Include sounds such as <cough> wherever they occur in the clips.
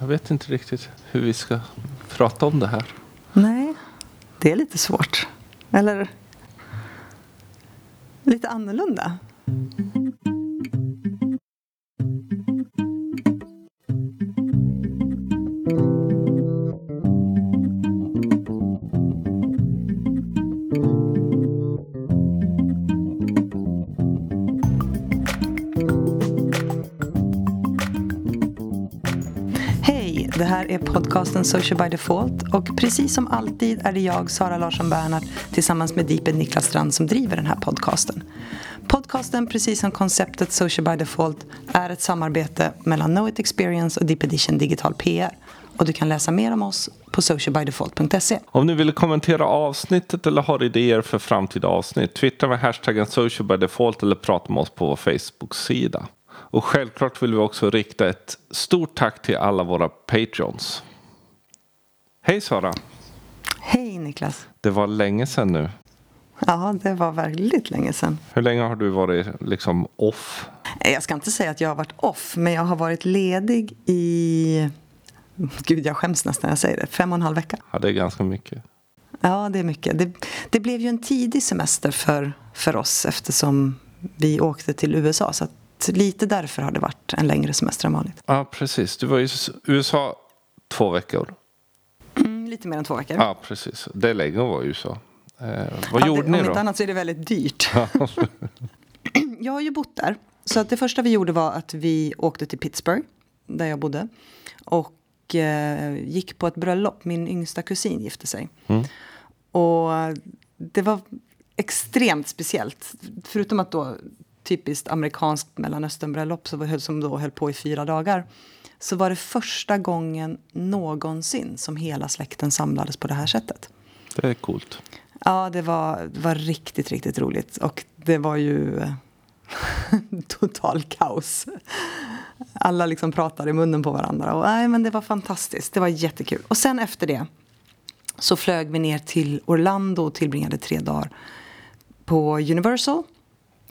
Jag vet inte riktigt hur vi ska prata om det här. Nej, det är lite svårt. Eller lite annorlunda. Podcasten Social by Default och precis som alltid är det jag, Sara Larsson Bernhardt, tillsammans med Deeped Niklas Strand som driver den här podcasten. Podcasten, precis som konceptet Social by Default, är ett samarbete mellan Knowit Experience och Deep Edition Digital PR. Och du kan läsa mer om oss på socialbydefault.se. Om ni vill kommentera avsnittet eller har idéer för framtida avsnitt, twittra med hashtaggen socialbydefault eller prata med oss på vår Facebook-sida. Och självklart vill vi också rikta ett stort tack till alla våra patreons. Hej Sara! Hej Niklas! Det var länge sedan nu. Ja, det var väldigt länge sedan. Hur länge har du varit liksom off? Jag ska inte säga att jag har varit off, men jag har varit ledig i... Gud, jag skäms nästan när jag säger det. Fem och en halv vecka. Ja, det är ganska mycket. Ja, det är mycket. Det, det blev ju en tidig semester för, för oss eftersom vi åkte till USA. Så lite därför har det varit en längre semester än vanligt. Ja, precis. Du var i USA två veckor. Mm, lite mer än två veckor. Ja, precis. Det att vara i USA. Eh, vad Ja, gjorde det, ni Om då? inte annat så är det väldigt dyrt. <clears throat> jag har ju bott där. Så att det första vi gjorde var att vi åkte till Pittsburgh, där jag bodde. Och eh, gick på ett bröllop. Min yngsta kusin gifte sig. Mm. Och det var extremt speciellt. Förutom att då typiskt amerikanskt mellanösternbröllop var- som då höll på i fyra dagar. Så var det första gången någonsin som hela släkten samlades på det här sättet. Det är coolt. Ja, det var, det var riktigt, riktigt roligt. Och det var ju eh, <laughs> total kaos. Alla liksom pratade i munnen på varandra. Och, nej, men det var fantastiskt. Det var jättekul. Och sen efter det så flög vi ner till Orlando och tillbringade tre dagar på Universal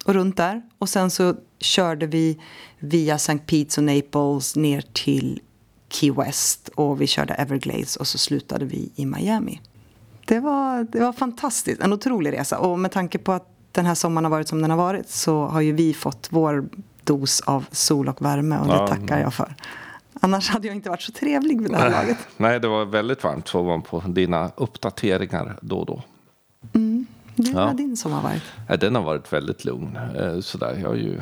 och runt där. Och sen så körde vi via St. Pete's och Naples ner till Key West och vi körde Everglades och så slutade vi i Miami. Det var, det var fantastiskt, en otrolig resa. Och med tanke på att den här sommaren har varit som den har varit så har ju vi fått vår dos av sol och värme och det Ja, tackar jag för. Annars hade jag inte varit så trevlig vid det här laget. Nej, det var väldigt varmt såg man på dina uppdateringar då och då. Det var Ja. din sommar varit. Nej, den har varit väldigt lugn. Eh, Sådär, jag, har ju,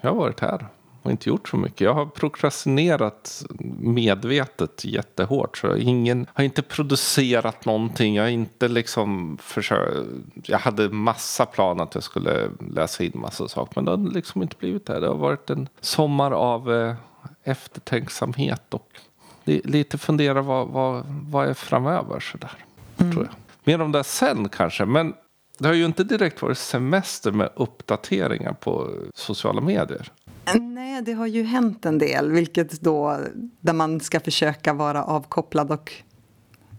jag har varit här och inte gjort så mycket. Jag har prokrastinerat medvetet jättehårt. Så ingen har inte producerat någonting. Jag har inte liksom försökt. Jag hade massa planer att jag skulle läsa in massa saker. Men det har liksom inte blivit det. Det har varit en sommar av eh, eftertänksamhet och li- lite fundera vad, vad, vad är framöver sådär. Tror jag. Mer om det sen kanske. Men det har ju inte direkt varit semester med uppdateringar på sociala medier. Nej, det har ju hänt en del, vilket då där man ska försöka vara avkopplad och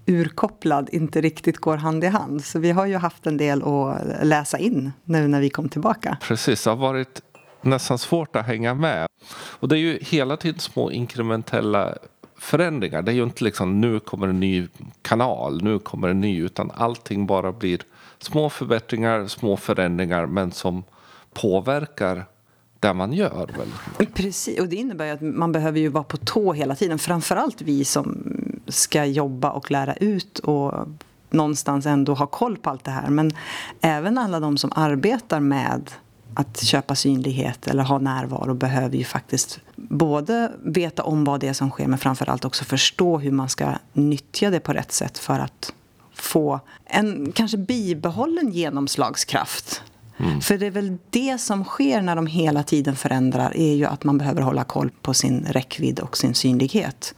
urkopplad inte riktigt går hand i hand. Så vi har ju haft en del att läsa in nu när vi kom tillbaka. Precis, det har varit nästan svårt att hänga med. Och det är ju hela tiden små inkrementella förändringar. Det är ju inte liksom nu kommer en ny kanal, nu kommer en ny, utan allting bara blir små förbättringar, små förändringar, men som påverkar det man gör väldigt mycket. Precis, och det innebär ju att man behöver ju vara på tå hela tiden. Framförallt vi som ska jobba och lära ut och någonstans ändå ha koll på allt det här. Men även alla de som arbetar med att köpa synlighet eller ha närvaro behöver ju faktiskt både veta om vad det är som sker men framförallt också förstå hur man ska nyttja det på rätt sätt för att få en kanske bibehållen genomslagskraft. För det är väl det som sker när de hela tiden förändrar är ju att man behöver hålla koll på sin räckvidd och sin synlighet.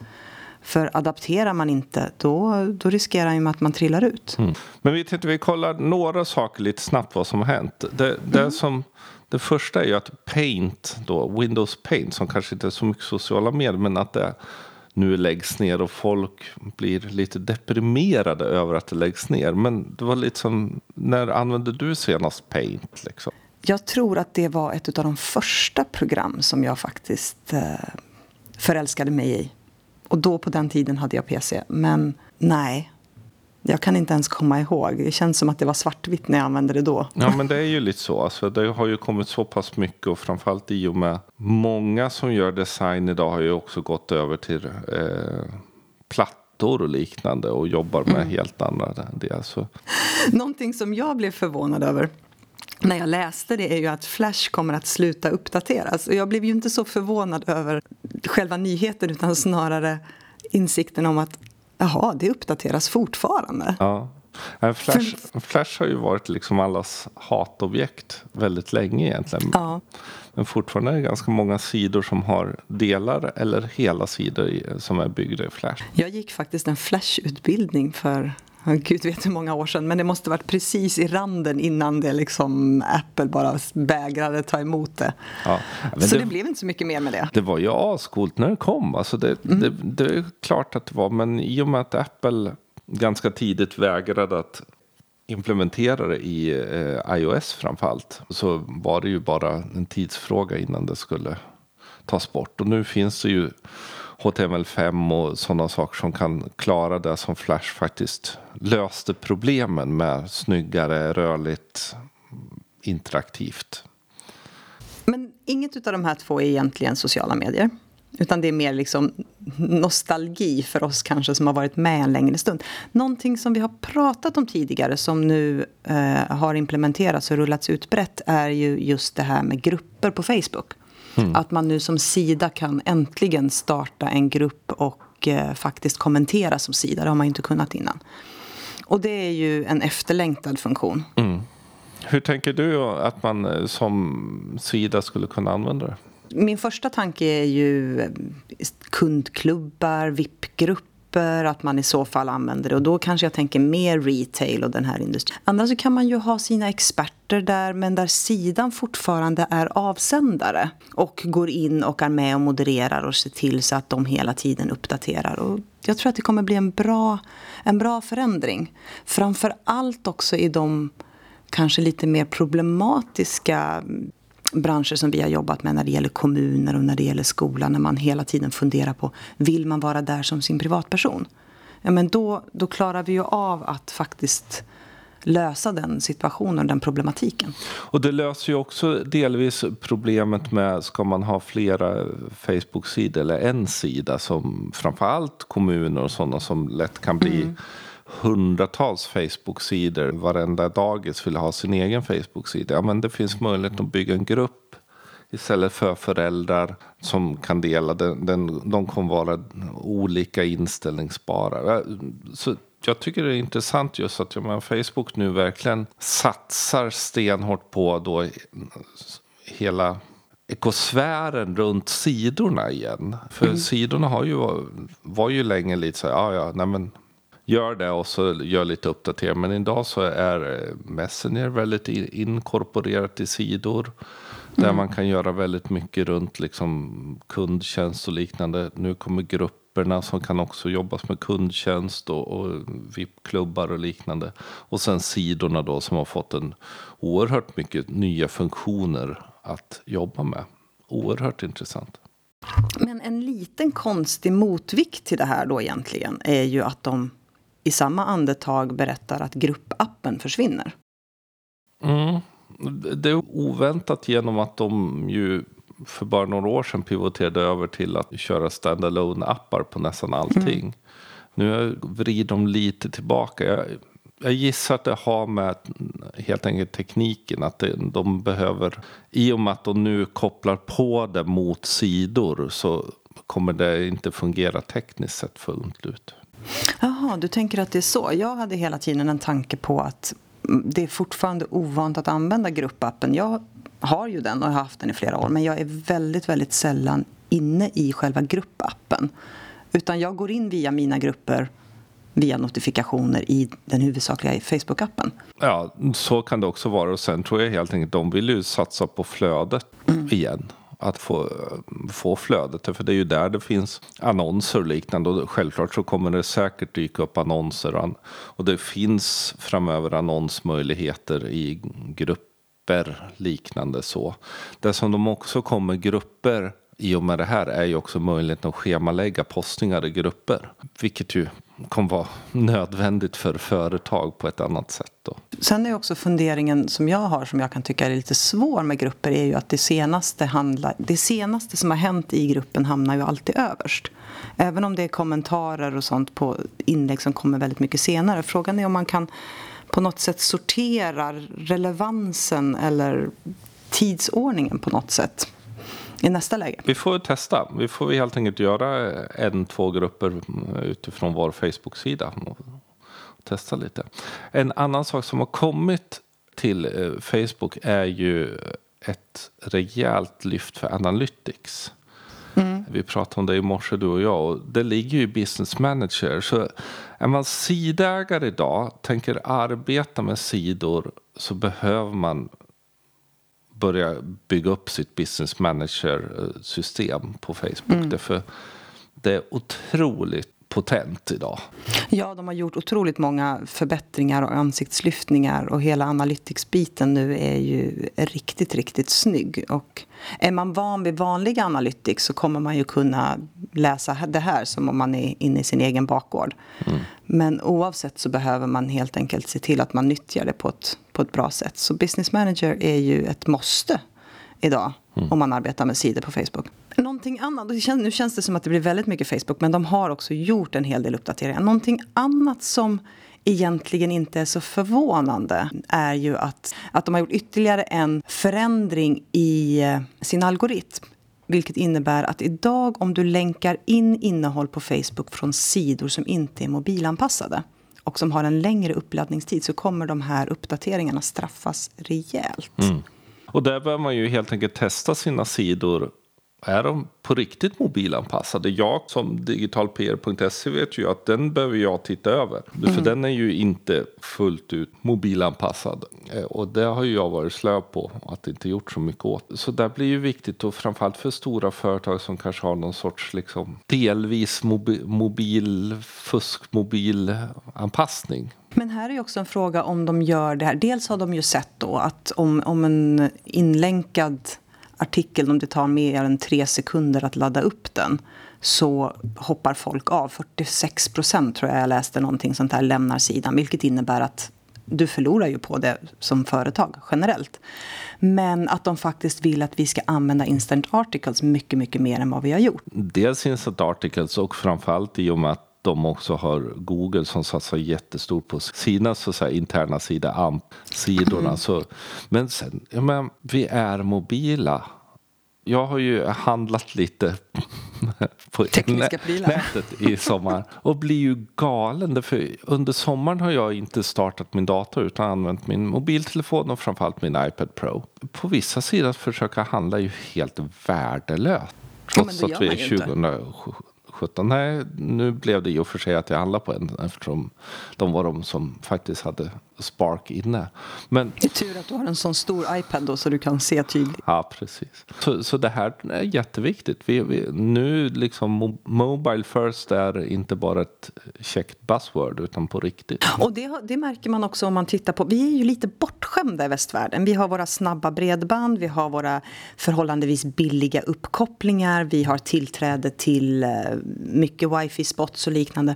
För adapterar man inte, då, då riskerar ju att man trillar ut. Mm. Men vi tänkte vi kollar några saker lite snabbt vad som har hänt. Det, det, som, det första är ju att Paint, då, Windows Paint, som kanske inte är så mycket sociala medier, men att det nu läggs ner och folk blir lite deprimerade över att det läggs ner. Men det var lite som, när använde du senast Paint? Liksom? Jag tror att det var ett av de första program som jag faktiskt eh, förälskade mig i. Och då på den tiden hade jag PC. Men nej, jag kan inte ens komma ihåg. Det känns som att det var svartvitt när jag använde det då. Ja, <laughs> men det är ju lite så. Alltså, det har ju kommit så pass mycket och framförallt i och med många som gör design idag har ju också gått över till eh, plattor och liknande och jobbar med mm. helt andra det. Alltså. <laughs> Någonting som jag blev förvånad över när jag läste det är ju att Flash kommer att sluta uppdateras. Och jag blev ju inte så förvånad över själva nyheten utan snarare insikten om att Jaha, det uppdateras fortfarande. Ja. Flash, Flash har ju varit liksom allas hatobjekt väldigt länge egentligen. Ja. Men fortfarande är det ganska många sidor som har delar eller hela sidor som är byggda i Flash. Jag gick faktiskt en Flash-utbildning för Gud vet hur många år sedan, men det måste varit precis i randen innan det liksom Apple bara vägrade ta emot det. Ja, så det, det, blev inte så mycket mer med det. Det var ju ascoolt när det kom. Alltså det, mm. det, det, är klart att det var, men i och med att Apple ganska tidigt vägrade att implementera det i eh, iOS framförallt så var det ju bara en tidsfråga innan det skulle tas bort. Och nu finns det ju HTML5 och sådana saker som kan klara det som Flash faktiskt löste problemen med snyggare, rörligt, interaktivt. Men inget av de här två är egentligen sociala medier. Utan det är mer liksom nostalgi för oss kanske som har varit med en längre stund. Någonting som vi har pratat om tidigare som nu eh, har implementerats och rullats ut brett är ju just det här med grupper på Facebook. Mm. Att man nu som Sida kan äntligen starta en grupp och eh, faktiskt kommentera som Sida. Det har man inte kunnat innan. Och det är ju en efterlängtad funktion. Mm. Hur tänker du att man eh, som Sida skulle kunna använda det? Min första tanke är ju eh, kundklubbar, VIP-grupper grupper, att man i så fall använder det. Och då kanske jag tänker mer retail och den här industrin. Annars så kan man ju ha sina experter där, men där sidan fortfarande är avsändare och går in och är med och modererar och ser till så att de hela tiden uppdaterar. Och jag tror att det kommer bli en bra, en bra förändring. Framför allt också i de kanske lite mer problematiska branscher som vi har jobbat med när det gäller kommuner och när det gäller skolan. När man hela tiden funderar på, vill man vara där som sin privatperson? Ja, men då, då klarar vi ju av att faktiskt lösa den situationen, den problematiken. Och det löser ju också delvis problemet med, ska man ha flera Facebook-sidor eller en sida som framförallt kommuner och sådana som lätt kan bli mm hundratals Facebook-sidor. Varenda dagis vill ha sin egen Facebook-sida. Ja, men det finns möjlighet att bygga en grupp istället för föräldrar som kan dela. Den, den, de kommer vara olika inställningsbara. Så jag tycker det är intressant just att ja, Facebook nu verkligen satsar stenhårt på då hela ekosfären runt sidorna igen. För mm. sidorna har ju, var ju länge lite så här, ja ja, nej men gör det och så gör lite uppdatering. Men idag så är eh, Messenger väldigt inkorporerat i sidor. Där mm. man kan göra väldigt mycket runt liksom kundtjänst och liknande. Nu kommer grupperna som kan också jobbas med kundtjänst och, och VIP-klubbar och liknande. Och sen sidorna då som har fått en oerhört mycket nya funktioner att jobba med. Oerhört intressant. Men en liten konstig motvikt till det här då egentligen är ju att de i samma andetag berättar att gruppappen försvinner. Mm. Det är oväntat genom att de ju för bara några år sedan pivoterade över till att köra standalone appar på nästan allting. Mm. Nu vrider de lite tillbaka. Jag, jag gissar att det har med helt enkelt tekniken att det, de behöver i och med att de nu kopplar på det mot sidor så kommer det inte fungera tekniskt sett fullt ut. Jaha, du tänker att det är så. Jag hade hela tiden en tanke på att det är fortfarande ovant att använda gruppappen. Jag har ju den och har haft den i flera år men jag är väldigt, väldigt sällan inne i själva gruppappen. Utan jag går in via mina grupper via notifikationer i den huvudsakliga Facebook-appen. Ja, så kan det också vara. Och sen tror jag helt enkelt de vill ju satsa på flödet mm. igen att få, få flödet. För det är ju där det finns annonser och liknande. Och självklart så kommer det säkert dyka upp annonser. Och det finns framöver annonsmöjligheter i grupper liknande så. Det som de också kommer grupper i och med det här är ju också möjligheten att schemalägga postningar i grupper. Vilket ju kommer vara nödvändigt för företag på ett annat sätt. Då. Sen är också funderingen som jag har som jag kan tycka är lite svår med grupper är ju att det senaste, handlar, det senaste som har hänt i gruppen hamnar ju alltid överst. Även om det är kommentarer och sånt på inlägg som kommer väldigt mycket senare. Frågan är om man kan på något sätt sorterar relevansen eller tidsordningen på något sätt i nästa läge. Vi får testa. Vi får helt enkelt göra en, två grupper utifrån vår Facebook-sida och testa lite. En annan sak som har kommit till eh, Facebook är ju ett rejält lyft för Analytics. Mm. Vi pratade om det i morse du och jag och det ligger ju i Business Manager. Så är man sidägare idag, tänker arbeta med sidor så behöver man börja bygga upp sitt business manager-system på Facebook. Mm. Därför det är otroligt potent idag. Ja, de har gjort otroligt många förbättringar och ansiktslyftningar och hela Analytics-biten nu är ju riktigt, riktigt snygg. Och är man van vid vanlig Analytics så kommer man ju kunna läsa det här som om man är inne i sin egen bakgård. Mm. Men oavsett så behöver man helt enkelt se till att man nyttjar det på ett, på ett bra sätt. Så Business Manager är ju ett måste idag mm. om man arbetar med sidor på Facebook. Någonting annat, nu känns det som att det blir väldigt mycket Facebook men de har också gjort en hel del uppdateringar. Någonting annat som egentligen inte är så förvånande är ju att, att de har gjort ytterligare en förändring i eh, sin algoritm. Vilket innebär att idag om du länkar in innehåll på Facebook från sidor som inte är mobilanpassade och som har en längre uppladdningstid så kommer de här uppdateringarna straffas rejält. Mm. Och där behöver man ju helt enkelt testa sina sidor är de på riktigt mobilanpassade? Jag som digitalpr.se vet ju att den behöver jag titta över. Mm. För den är ju inte fullt ut mobilanpassad. Eh, och det har ju jag varit slö på att inte gjort så mycket åt. Så det blir ju viktigt och framförallt för stora företag som kanske har någon sorts liksom delvis mobi mobil fuskmobilanpassning. Men här är ju också en fråga om de gör det här. Dels har de ju sett då att om, om en inlänkad artikel, om det tar mer än tre sekunder att ladda upp den så hoppar folk av. 46 procent tror jag jag läste någonting sånt här lämnar sidan. Vilket innebär att du förlorar ju på det som företag generellt. Men att de faktiskt vill att vi ska använda instant articles mycket, mycket mer än vad vi har gjort. Dels instant articles och framförallt i och med att de också har Google som satsar jättestort på sina så säga, interna sida, AMP-sidorna. Mm. Så, men sen, ja, men, vi är mobila. Jag har ju handlat lite <laughs> på nätet i sommar och blir ju galen. För under sommaren har jag inte startat min dator utan använt min mobiltelefon och framförallt min iPad Pro. På vissa sidor att försöka handla är ju helt värdelöst. Trots ja, att vi är 2017 17. Nej, nu blev det och för sig att jag handlade på en eftersom de var de som faktiskt hade Spark inne. Men, det är tur att du har en sån stor iPad då så du kan se tydligt. Ja, precis. Så, så det här är jätteviktigt. Vi, vi, nu liksom Mobile first är inte bara ett käckt buzzword utan på riktigt. Och det, det märker man också om man tittar på, vi är ju lite bortskämda i västvärlden. Vi har våra snabba bredband, vi har våra förhållandevis billiga uppkopplingar, vi har tillträde till eh, mycket wifi-spots och liknande.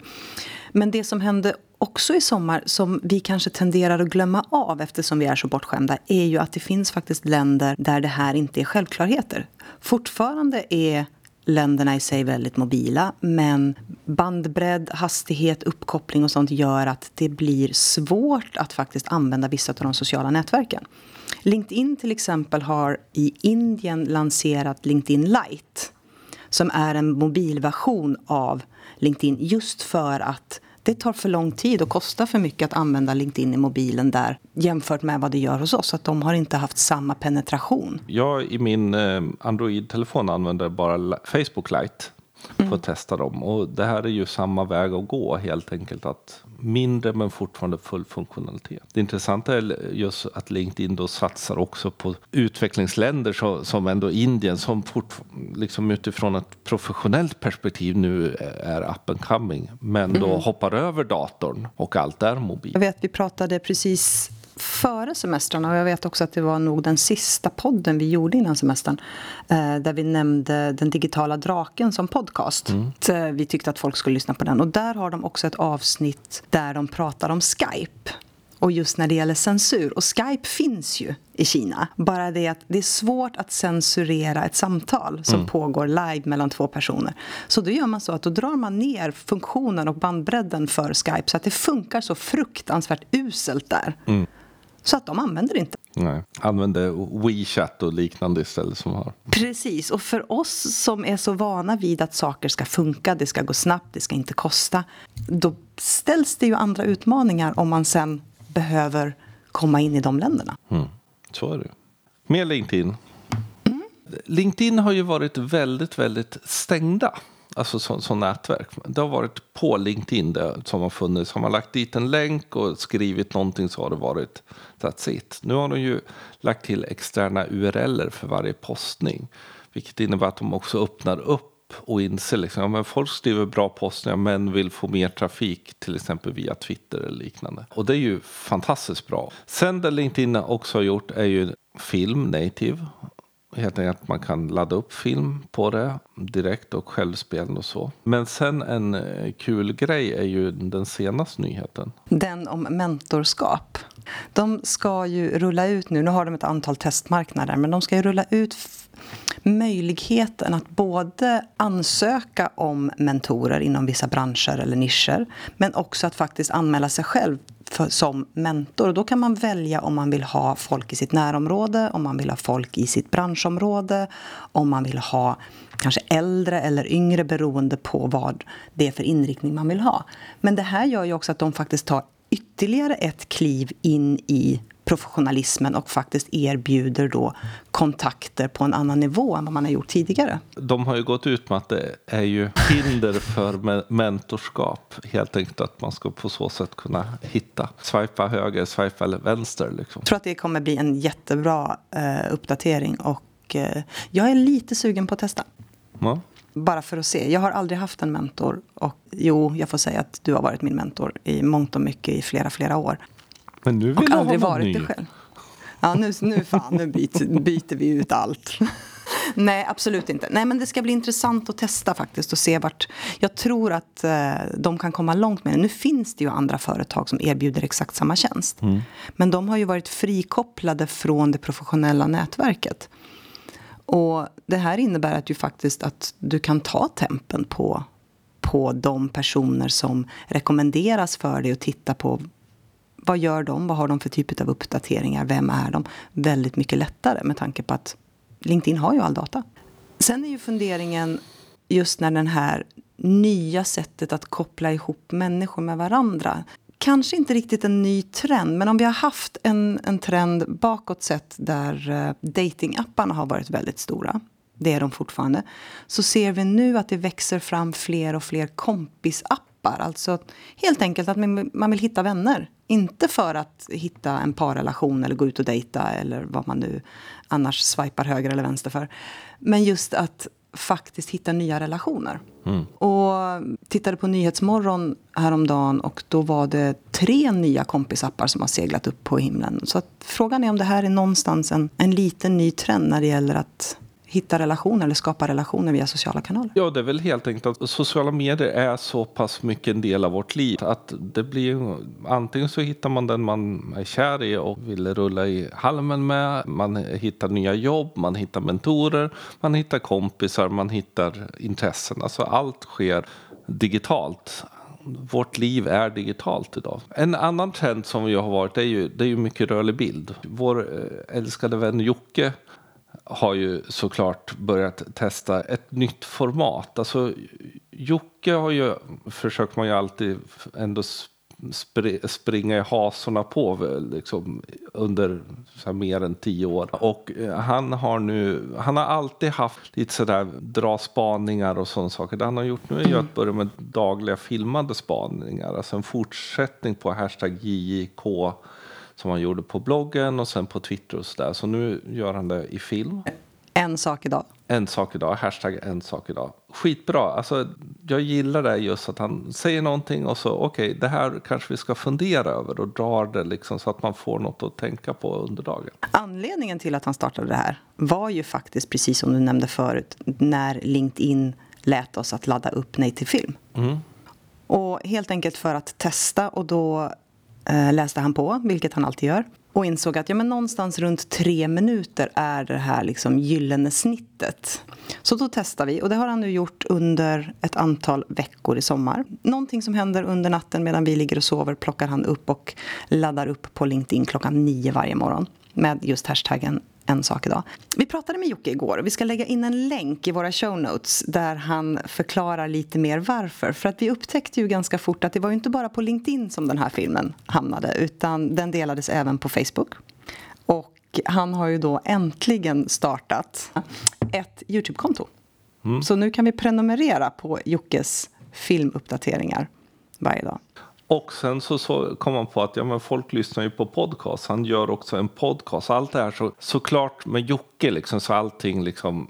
Men det som hände också i sommar som vi kanske tenderar att glömma av eftersom vi är så bortskämda är ju att det finns faktiskt länder där det här inte är självklarheter. Fortfarande är länderna i sig väldigt mobila men bandbredd, hastighet, uppkoppling och sånt gör att det blir svårt att faktiskt använda vissa av de sociala nätverken. LinkedIn till exempel har i Indien lanserat LinkedIn Lite som är en mobilversion av LinkedIn just för att det tar för lång tid och kostar för mycket att använda LinkedIn i mobilen där jämfört med vad det gör hos oss. Att de har inte haft samma penetration. Jag i min eh, Android-telefon använder bara Facebook Lite för att mm. testa dem. Och det här är ju samma väg att gå helt enkelt. Att mindre men fortfarande full funktionalitet. Det intressanta är just att LinkedIn då satsar också på utvecklingsländer så, som ändå Indien som fort, liksom utifrån ett professionellt perspektiv nu är up and coming. Men då mm. hoppar över datorn och allt är mobil. Jag vet, vi pratade precis före semestrarna och jag vet också att det var nog den sista podden vi gjorde innan semestern eh, där vi nämnde Den digitala draken som podcast. Mm. Vi tyckte att folk skulle lyssna på den och där har de också ett avsnitt där de pratar om Skype och just när det gäller censur. Och Skype finns ju i Kina. Bara det att det är svårt att censurera ett samtal som mm. pågår live mellan två personer. Så då gör man så att då drar man ner funktionen och bandbredden för Skype så att det funkar så fruktansvärt uselt där. Mm. Så att de använder det inte. Nej, använder WeChat och liknande istället som har. Precis, och för oss som är så vana vid att saker ska funka, det ska gå snabbt, det ska inte kosta. Då ställs det ju andra utmaningar om man sen behöver komma in i de länderna. Mm. Så är det. Mer LinkedIn. Mm. LinkedIn har ju varit väldigt, väldigt stängda. Alltså som, som nätverk. Det har varit på LinkedIn det, som har funnits. Har man lagt dit en länk och skrivit någonting så har det varit that's it. Nu har de ju lagt till externa URLer för varje postning. Vilket innebär att de också öppnar upp och inser liksom, ja, folk skriver bra postningar men vill få mer trafik till exempel via Twitter eller liknande. Och det är ju fantastiskt bra. Sen det LinkedIn också har gjort är ju film native. Helt enkelt att man kan ladda upp film på det direkt och självspelande och så. Men sen en eh, kul grej är ju den senaste nyheten. Den om mentorskap. De ska ju rulla ut nu, nu har de ett antal testmarknader, men de ska ju rulla ut möjligheten att både ansöka om mentorer inom vissa branscher eller nischer men också att faktiskt anmäla sig själv för, som mentor. Då kan man välja om man vill ha folk i sitt närområde, om man vill ha folk i sitt branschområde om man vill ha kanske äldre eller yngre beroende på vad det är för inriktning man vill ha. Men det här gör ju också att de faktiskt tar ytterligare ett kliv in i professionalismen och faktiskt erbjuder då kontakter på en annan nivå än vad man har gjort tidigare. De har ju gått ut med att det är ju hinder för mentorskap. Helt enkelt att man ska på så sätt kunna hitta, swipa höger, swipa eller vänster. Liksom. Jag tror att det kommer bli en jättebra eh, uppdatering och eh, jag är lite sugen på att testa. Ja. Bara för att se. Jag har aldrig haft en mentor. Och jo, jag får säga att du har varit min mentor i mångt och mycket i flera, flera år. Men nu vill och aldrig varit ny. det själv. Ja, nu, nu, fan, nu byter, byter vi ut allt. <laughs> Nej, absolut inte. Nej, men det ska bli intressant att testa faktiskt och se vart... Jag tror att eh, de kan komma långt med det. Nu finns det ju andra företag som erbjuder exakt samma tjänst. Mm. Men de har ju varit frikopplade från det professionella nätverket. Och det här innebär att, ju faktiskt att du kan ta tempen på, på de personer som rekommenderas för dig och titta på vad gör de? Vad har de för typ av uppdateringar? Vem är de? Väldigt mycket lättare med tanke på att LinkedIn har ju all data. Sen är ju funderingen just när den här nya sättet att koppla ihop människor med varandra. Kanske inte riktigt en ny trend, men om vi har haft en, en trend bakåt sett där eh, datingapparna har varit väldigt stora det är de fortfarande, så ser vi nu att det växer fram fler och fler kompisappar. Alltså helt enkelt att man vill hitta vänner. Inte för att hitta en parrelation eller gå ut och dejta eller vad man nu annars swipar höger eller vänster för. Men just att faktiskt hitta nya relationer. Mm. Och tittade på Nyhetsmorgon häromdagen och då var det tre nya kompisappar som har seglat upp på himlen. Så frågan är om det här är någonstans en, en liten ny trend när det gäller att hitta relationer eller skapa relationer via sociala kanaler? Ja, det är väl helt enkelt att sociala medier är så pass mycket en del av vårt liv att det blir antingen så hittar man den man är kär i och vill rulla i halmen med. Man hittar nya jobb, man hittar mentorer, man hittar kompisar, man hittar intressen. Alltså allt sker digitalt vårt liv är digitalt idag. En annan trend som vi har varit är ju, det är ju mycket rörlig bild. Vår eh, älskade vän Jocke har ju såklart börjat testa ett nytt format. Alltså, Jocke har ju, försöker man ju alltid ändå springa i hasorna på liksom, under så mer än tio år. Och eh, han har nu, han har alltid haft lite sådär dra spaningar och sådana saker. Det han har gjort nu är ju att börja med dagliga filmade spaningar. Alltså en fortsättning på hashtag JJK som han gjorde på bloggen och sen på Twitter och sådär. Så nu gör han det i film. En sak idag. en sak idag, hashtag en sak idag. Skitbra, alltså jag gillar det just att han säger någonting och så okej, okay, det här kanske vi ska fundera över och drar det liksom så att man får något att tänka på under dagen. Anledningen till att han startade det här var ju faktiskt precis som du nämnde förut, när LinkedIn lät oss att ladda upp native film. Mm. Och helt enkelt för att testa och då Eh, läste han på, vilket han alltid gör och insåg att ja, men någonstans runt tre minuter är det här liksom gyllene snittet. Så då testar vi och det har han nu gjort under ett antal veckor i sommar. Någonting som händer under natten medan vi ligger och sover plockar han upp och laddar upp på LinkedIn klockan nio varje morgon med just hashtaggen en sak idag. Vi pratade med Jocke igår och vi ska lägga in en länk i våra show notes där han förklarar lite mer varför. För att vi upptäckte ju ganska fort att det var ju inte bara på LinkedIn som den här filmen hamnade utan den delades även på Facebook. Och han har ju då äntligen startat ett Youtube-konto. Mm. Så nu kan vi prenumerera på Jockes filmuppdateringar varje dag. Och sen så, så kom man på att ja, men folk lyssnar ju på podcast. Han gör också en podcast. Allt det här så, såklart med Jocke liksom, så allting liksom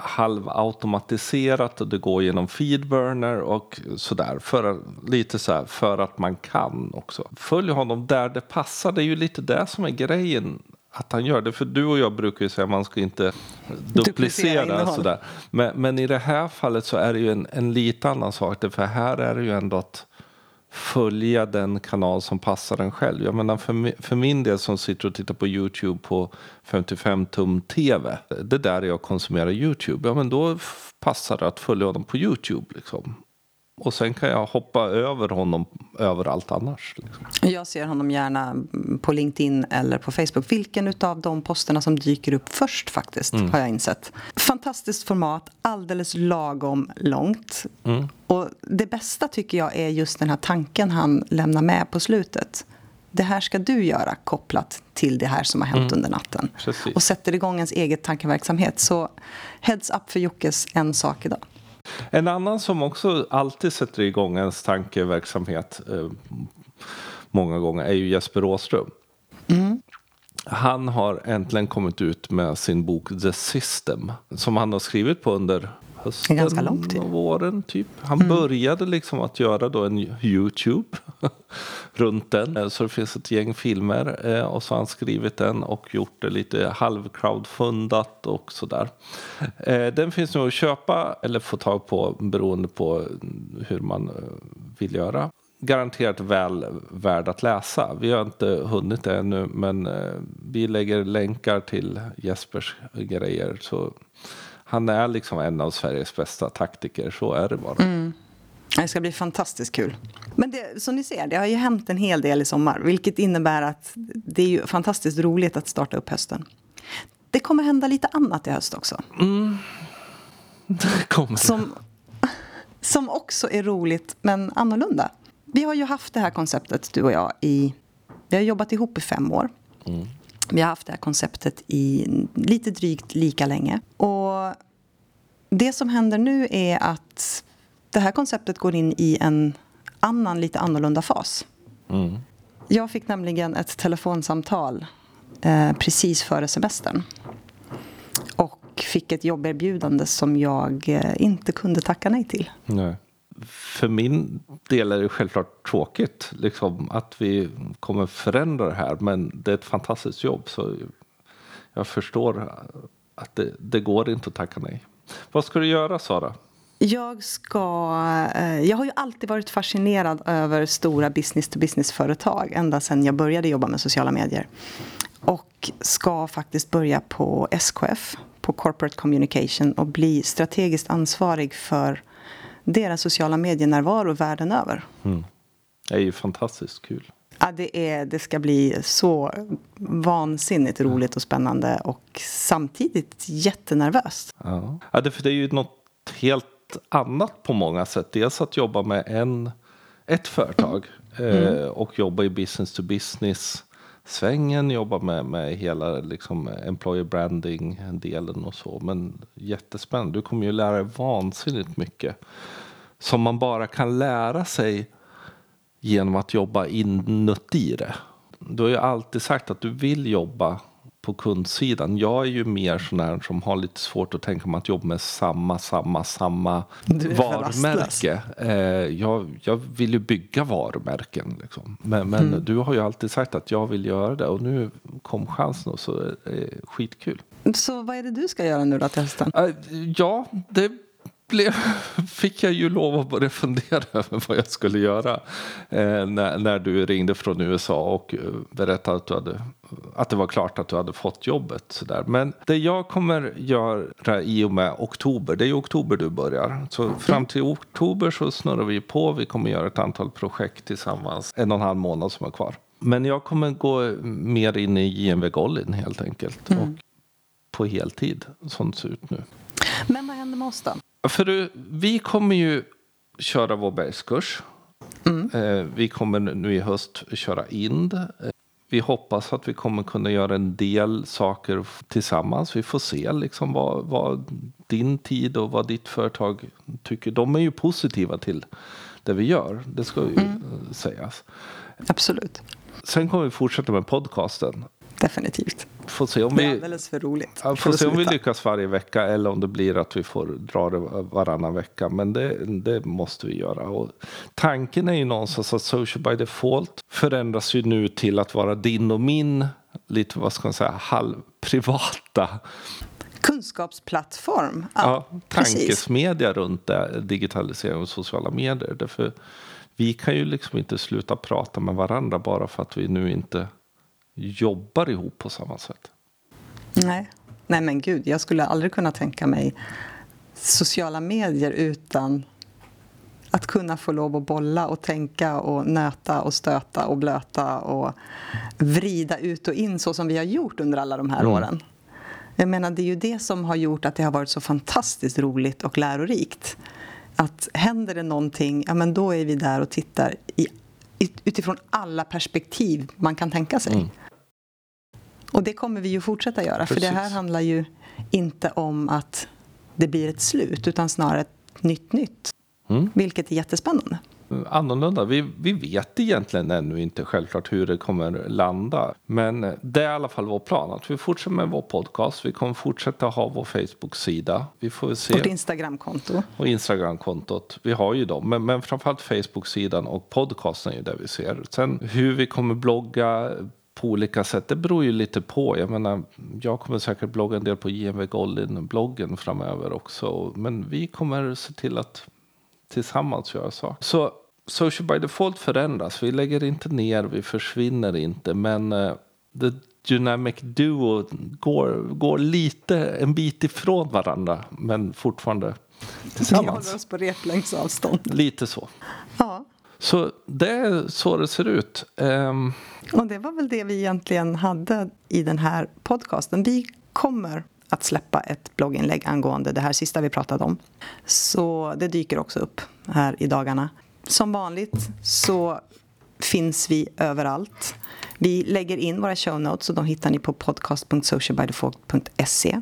halvautomatiserat och det går genom feedburner och sådär. För, lite så här, för att man kan också. Följ honom där det passar. Det är ju lite det som är grejen att han gör det. För du och jag brukar ju säga att man ska inte duplicera. Sådär. Men, men, i det här fallet så är det ju en, en lite annan sak. För här är det ju ändå att följa den kanal som passar en själv. Jag menar för, för min del som sitter och tittar på Youtube på 55 tum TV. Det där är där jag konsumerar Youtube. Ja men då passar det att följa honom på Youtube liksom. Och sen kan jag hoppa över honom överallt annars. Liksom. Jag ser honom gärna på LinkedIn eller på Facebook. Vilken av de posterna som dyker upp först faktiskt, mm. har jag insett. Fantastiskt format, alldeles lagom långt. Mm. Och det bästa tycker jag är just den här tanken han lämnar med på slutet. Det här ska du göra kopplat till det här som har hänt mm. under natten. Precis. Och sätter igång ens eget tankeverksamhet. Så heads up för Jockes En sak idag. En annan som också alltid sätter igång ens tankeverksamhet eh, många gånger är ju Jesper Råström. Mm. Han har äntligen kommit ut med sin bok The System som han har skrivit på under hösten ganska lång tid. våren. Typ. Han mm. började liksom att göra då en Youtube <laughs> runt den. Eh, så det finns ett gäng filmer eh, och så har han skrivit den och gjort det lite halvcrowdfundat och sådär. Eh, den finns nu att köpa eller få tag på beroende på hur man vill göra garanterat väl värd att läsa. Vi har inte hunnit det ännu men vi lägger länkar till Jespers grejer. Så han är liksom en av Sveriges bästa taktiker, så är det bara. Mm. Det ska bli fantastiskt kul. Men det, som ni ser, det har ju hänt en hel del i sommar. Vilket innebär att det är ju fantastiskt roligt att starta upp hösten. Det kommer hända lite annat i höst också. Mm. <laughs> Det kommer som, som också är roligt, men annorlunda. Vi har ju haft det här konceptet, du och jag, i... Vi har jobbat ihop i fem år. Mm. Vi har haft det här konceptet i lite drygt lika länge. Och det som händer nu är att det här konceptet går in i en annan, lite annorlunda fas. Mm. Jag fick nämligen ett telefonsamtal eh, precis före semestern. Och fick ett jobberbjudande som jag eh, inte kunde tacka nej till. Nej för min del är det självklart tråkigt liksom, att vi kommer förändra det här. Men det är ett fantastiskt jobb. Så jag förstår att det, det går inte att tacka nej. Vad ska du göra, Sara? Jag, ska, eh, jag har ju alltid varit fascinerad över stora business-to-business-företag ända sedan jag började jobba med sociala medier. Och ska faktiskt börja på SKF, på Corporate Communication och bli strategiskt ansvarig för deras sociala medienärvaro världen över. Mm. Det är ju fantastiskt kul. Ja, det, är, det ska bli så vansinnigt roligt och spännande och samtidigt jättenervöst. Ja, ja det, för det är ju något helt annat på många sätt. Dels att jobba med en, ett företag mm. eh, och jobba i business to business svängen, jobba med, med hela liksom, employer branding-delen och så. Men jättespännande. Du kommer ju lära dig vansinnigt mycket som man bara kan lära sig genom att jobba inuti det. Du har ju alltid sagt att du vill jobba på kundsidan. Jag är ju mer sån här som har lite svårt att tänka mig att jobba med samma, samma, samma varumärke. Eh, jag, jag vill ju bygga varumärken. Liksom. Men, men mm. du har ju alltid sagt att jag vill göra det och nu kom chansen och så är det skitkul. Så vad är det du ska göra nu då till hösten? Eh, ja, det blev, <laughs> fick jag ju lov att börja fundera <laughs> över vad jag skulle göra eh, när, när du ringde från USA och eh, berättade att, du hade, att det var klart att du hade fått jobbet. Så där. Men det jag kommer göra i och med oktober, det är i oktober du börjar. Så fram till oktober så snurrar vi på. Vi kommer göra ett antal projekt tillsammans, en och en halv månad som är kvar. Men jag kommer gå mer in i JMV Gollin helt enkelt. Mm. Och på heltid, som det ser ut nu. Men vad händer med oss då? För vi kommer ju köra vår bergskurs. Mm. Eh, vi kommer nu i höst köra IND. Eh, vi hoppas att vi kommer kunna göra en del saker tillsammans. Vi får se liksom vad, vad din tid och vad ditt företag tycker. De är ju positiva till det vi gör. Det ska ju mm. sägas. Absolut. Sen kommer vi fortsätta med podcasten. Definitivt. Får se om vi, det är alldeles för roligt. Ja, får se om vi lyckas varje vecka eller om det blir att vi får dra det varannan vecka. Men det, det måste vi göra. Och tanken är ju någonstans att Social by Default förändras ju nu till att vara din och min lite vad ska man säga halvprivata kunskapsplattform. Ja, ja tankesmedja runt det, digitalisering och sociala medier. Därför vi kan ju liksom inte sluta prata med varandra bara för att vi nu inte jobbar ihop på samma sätt. Nej, Nej men gud, jag skulle aldrig kunna tänka mig sociala medier utan att kunna få lov att bolla och tänka och nöta och stöta och blöta och vrida ut och in så som vi har gjort under alla de här mm. åren. Jag menar, det är ju det som har gjort att det har varit så fantastiskt roligt och lärorikt. Att händer det någonting, ja men då är vi där och tittar i, utifrån alla perspektiv man kan tänka sig. Mm. Och det kommer vi ju fortsätta göra, Precis. för det här handlar ju inte om att det blir ett slut, utan snarare ett nytt nytt. Mm. Vilket är jättespännande. Annorlunda. Vi, vi vet egentligen ännu inte självklart hur det kommer landa. Men det är i alla fall vår plan. Att vi fortsätter med vår podcast. Vi kommer fortsätta ha vår Facebook-sida. Vi får se. Och Instagram-konto. Och Instagram-kontot. Vi har ju dem. Men, men framförallt Facebook-sidan och podcasten är ju det vi ser. Sen hur vi kommer blogga på olika sätt. Det beror ju lite på. Jag menar, jag kommer säkert blogga en del på JMV Goldin-bloggen framöver också. Men vi kommer se till att tillsammans göra saker. Så Social by Default förändras. Vi lägger inte ner, vi försvinner inte. Men uh, The Dynamic Duo går, går lite en bit ifrån varandra. Men fortfarande tillsammans. Vi håller oss på replängdsavstånd. Lite så. Ja. Så det är så det ser ut. Um, och det var väl det vi egentligen hade i den här podcasten. Vi kommer att släppa ett blogginlägg angående det här sista vi pratade om. Så det dyker också upp här i dagarna. Som vanligt så finns vi överallt. Vi lägger in våra show notes och de hittar ni på podcast.socialbydefault.se.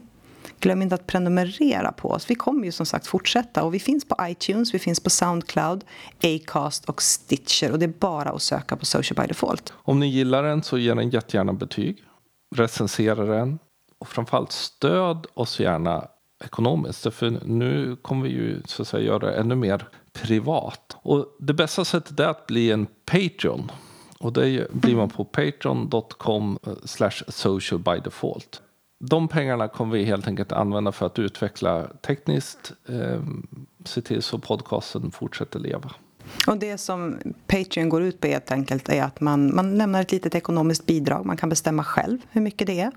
Glöm inte att prenumerera på oss. Vi kommer ju som sagt fortsätta och vi finns på iTunes, vi finns på Soundcloud, Acast och Stitcher och det är bara att söka på Social by Default. Om ni gillar den så ge den jättegärna betyg. Recensera den och framförallt stöd oss gärna ekonomiskt. För nu kommer vi ju så att säga göra ännu mer privat. Och det bästa sättet är att bli en Patreon. Och det blir man på patreon.com eh, slash social by default de pengarna kommer vi helt enkelt använda för att utveckla tekniskt, eh, se till så podcasten fortsätter leva. Och det som Patreon går ut på helt enkelt är att man, man lämnar ett litet ekonomiskt bidrag. Man kan bestämma själv hur mycket det är.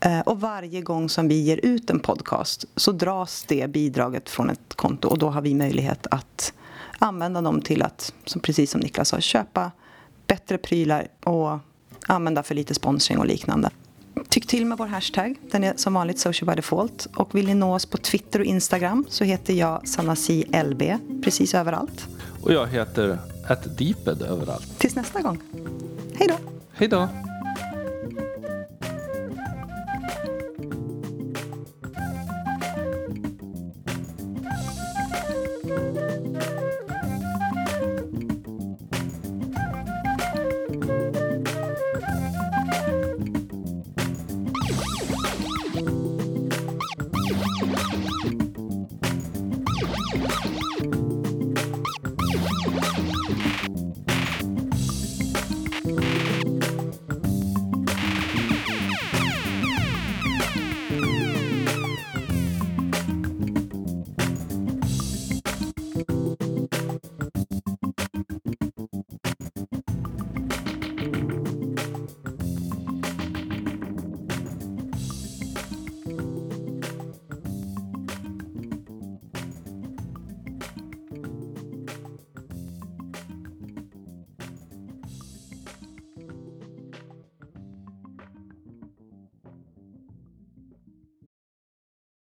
Eh, och varje gång som vi ger ut en podcast så dras det bidraget från ett konto och då har vi möjlighet att använda dem till att, som precis som Niklas sa, köpa bättre prylar och använda för lite sponsring och liknande. Tyck till med vår hashtag. Den är som vanligt social by default. Och vill ni nå oss på Twitter och Instagram så heter jag SanaSiLB precis överallt. Och jag heter atdeeped överallt. Tills nästa gång. Hej då. Hej då.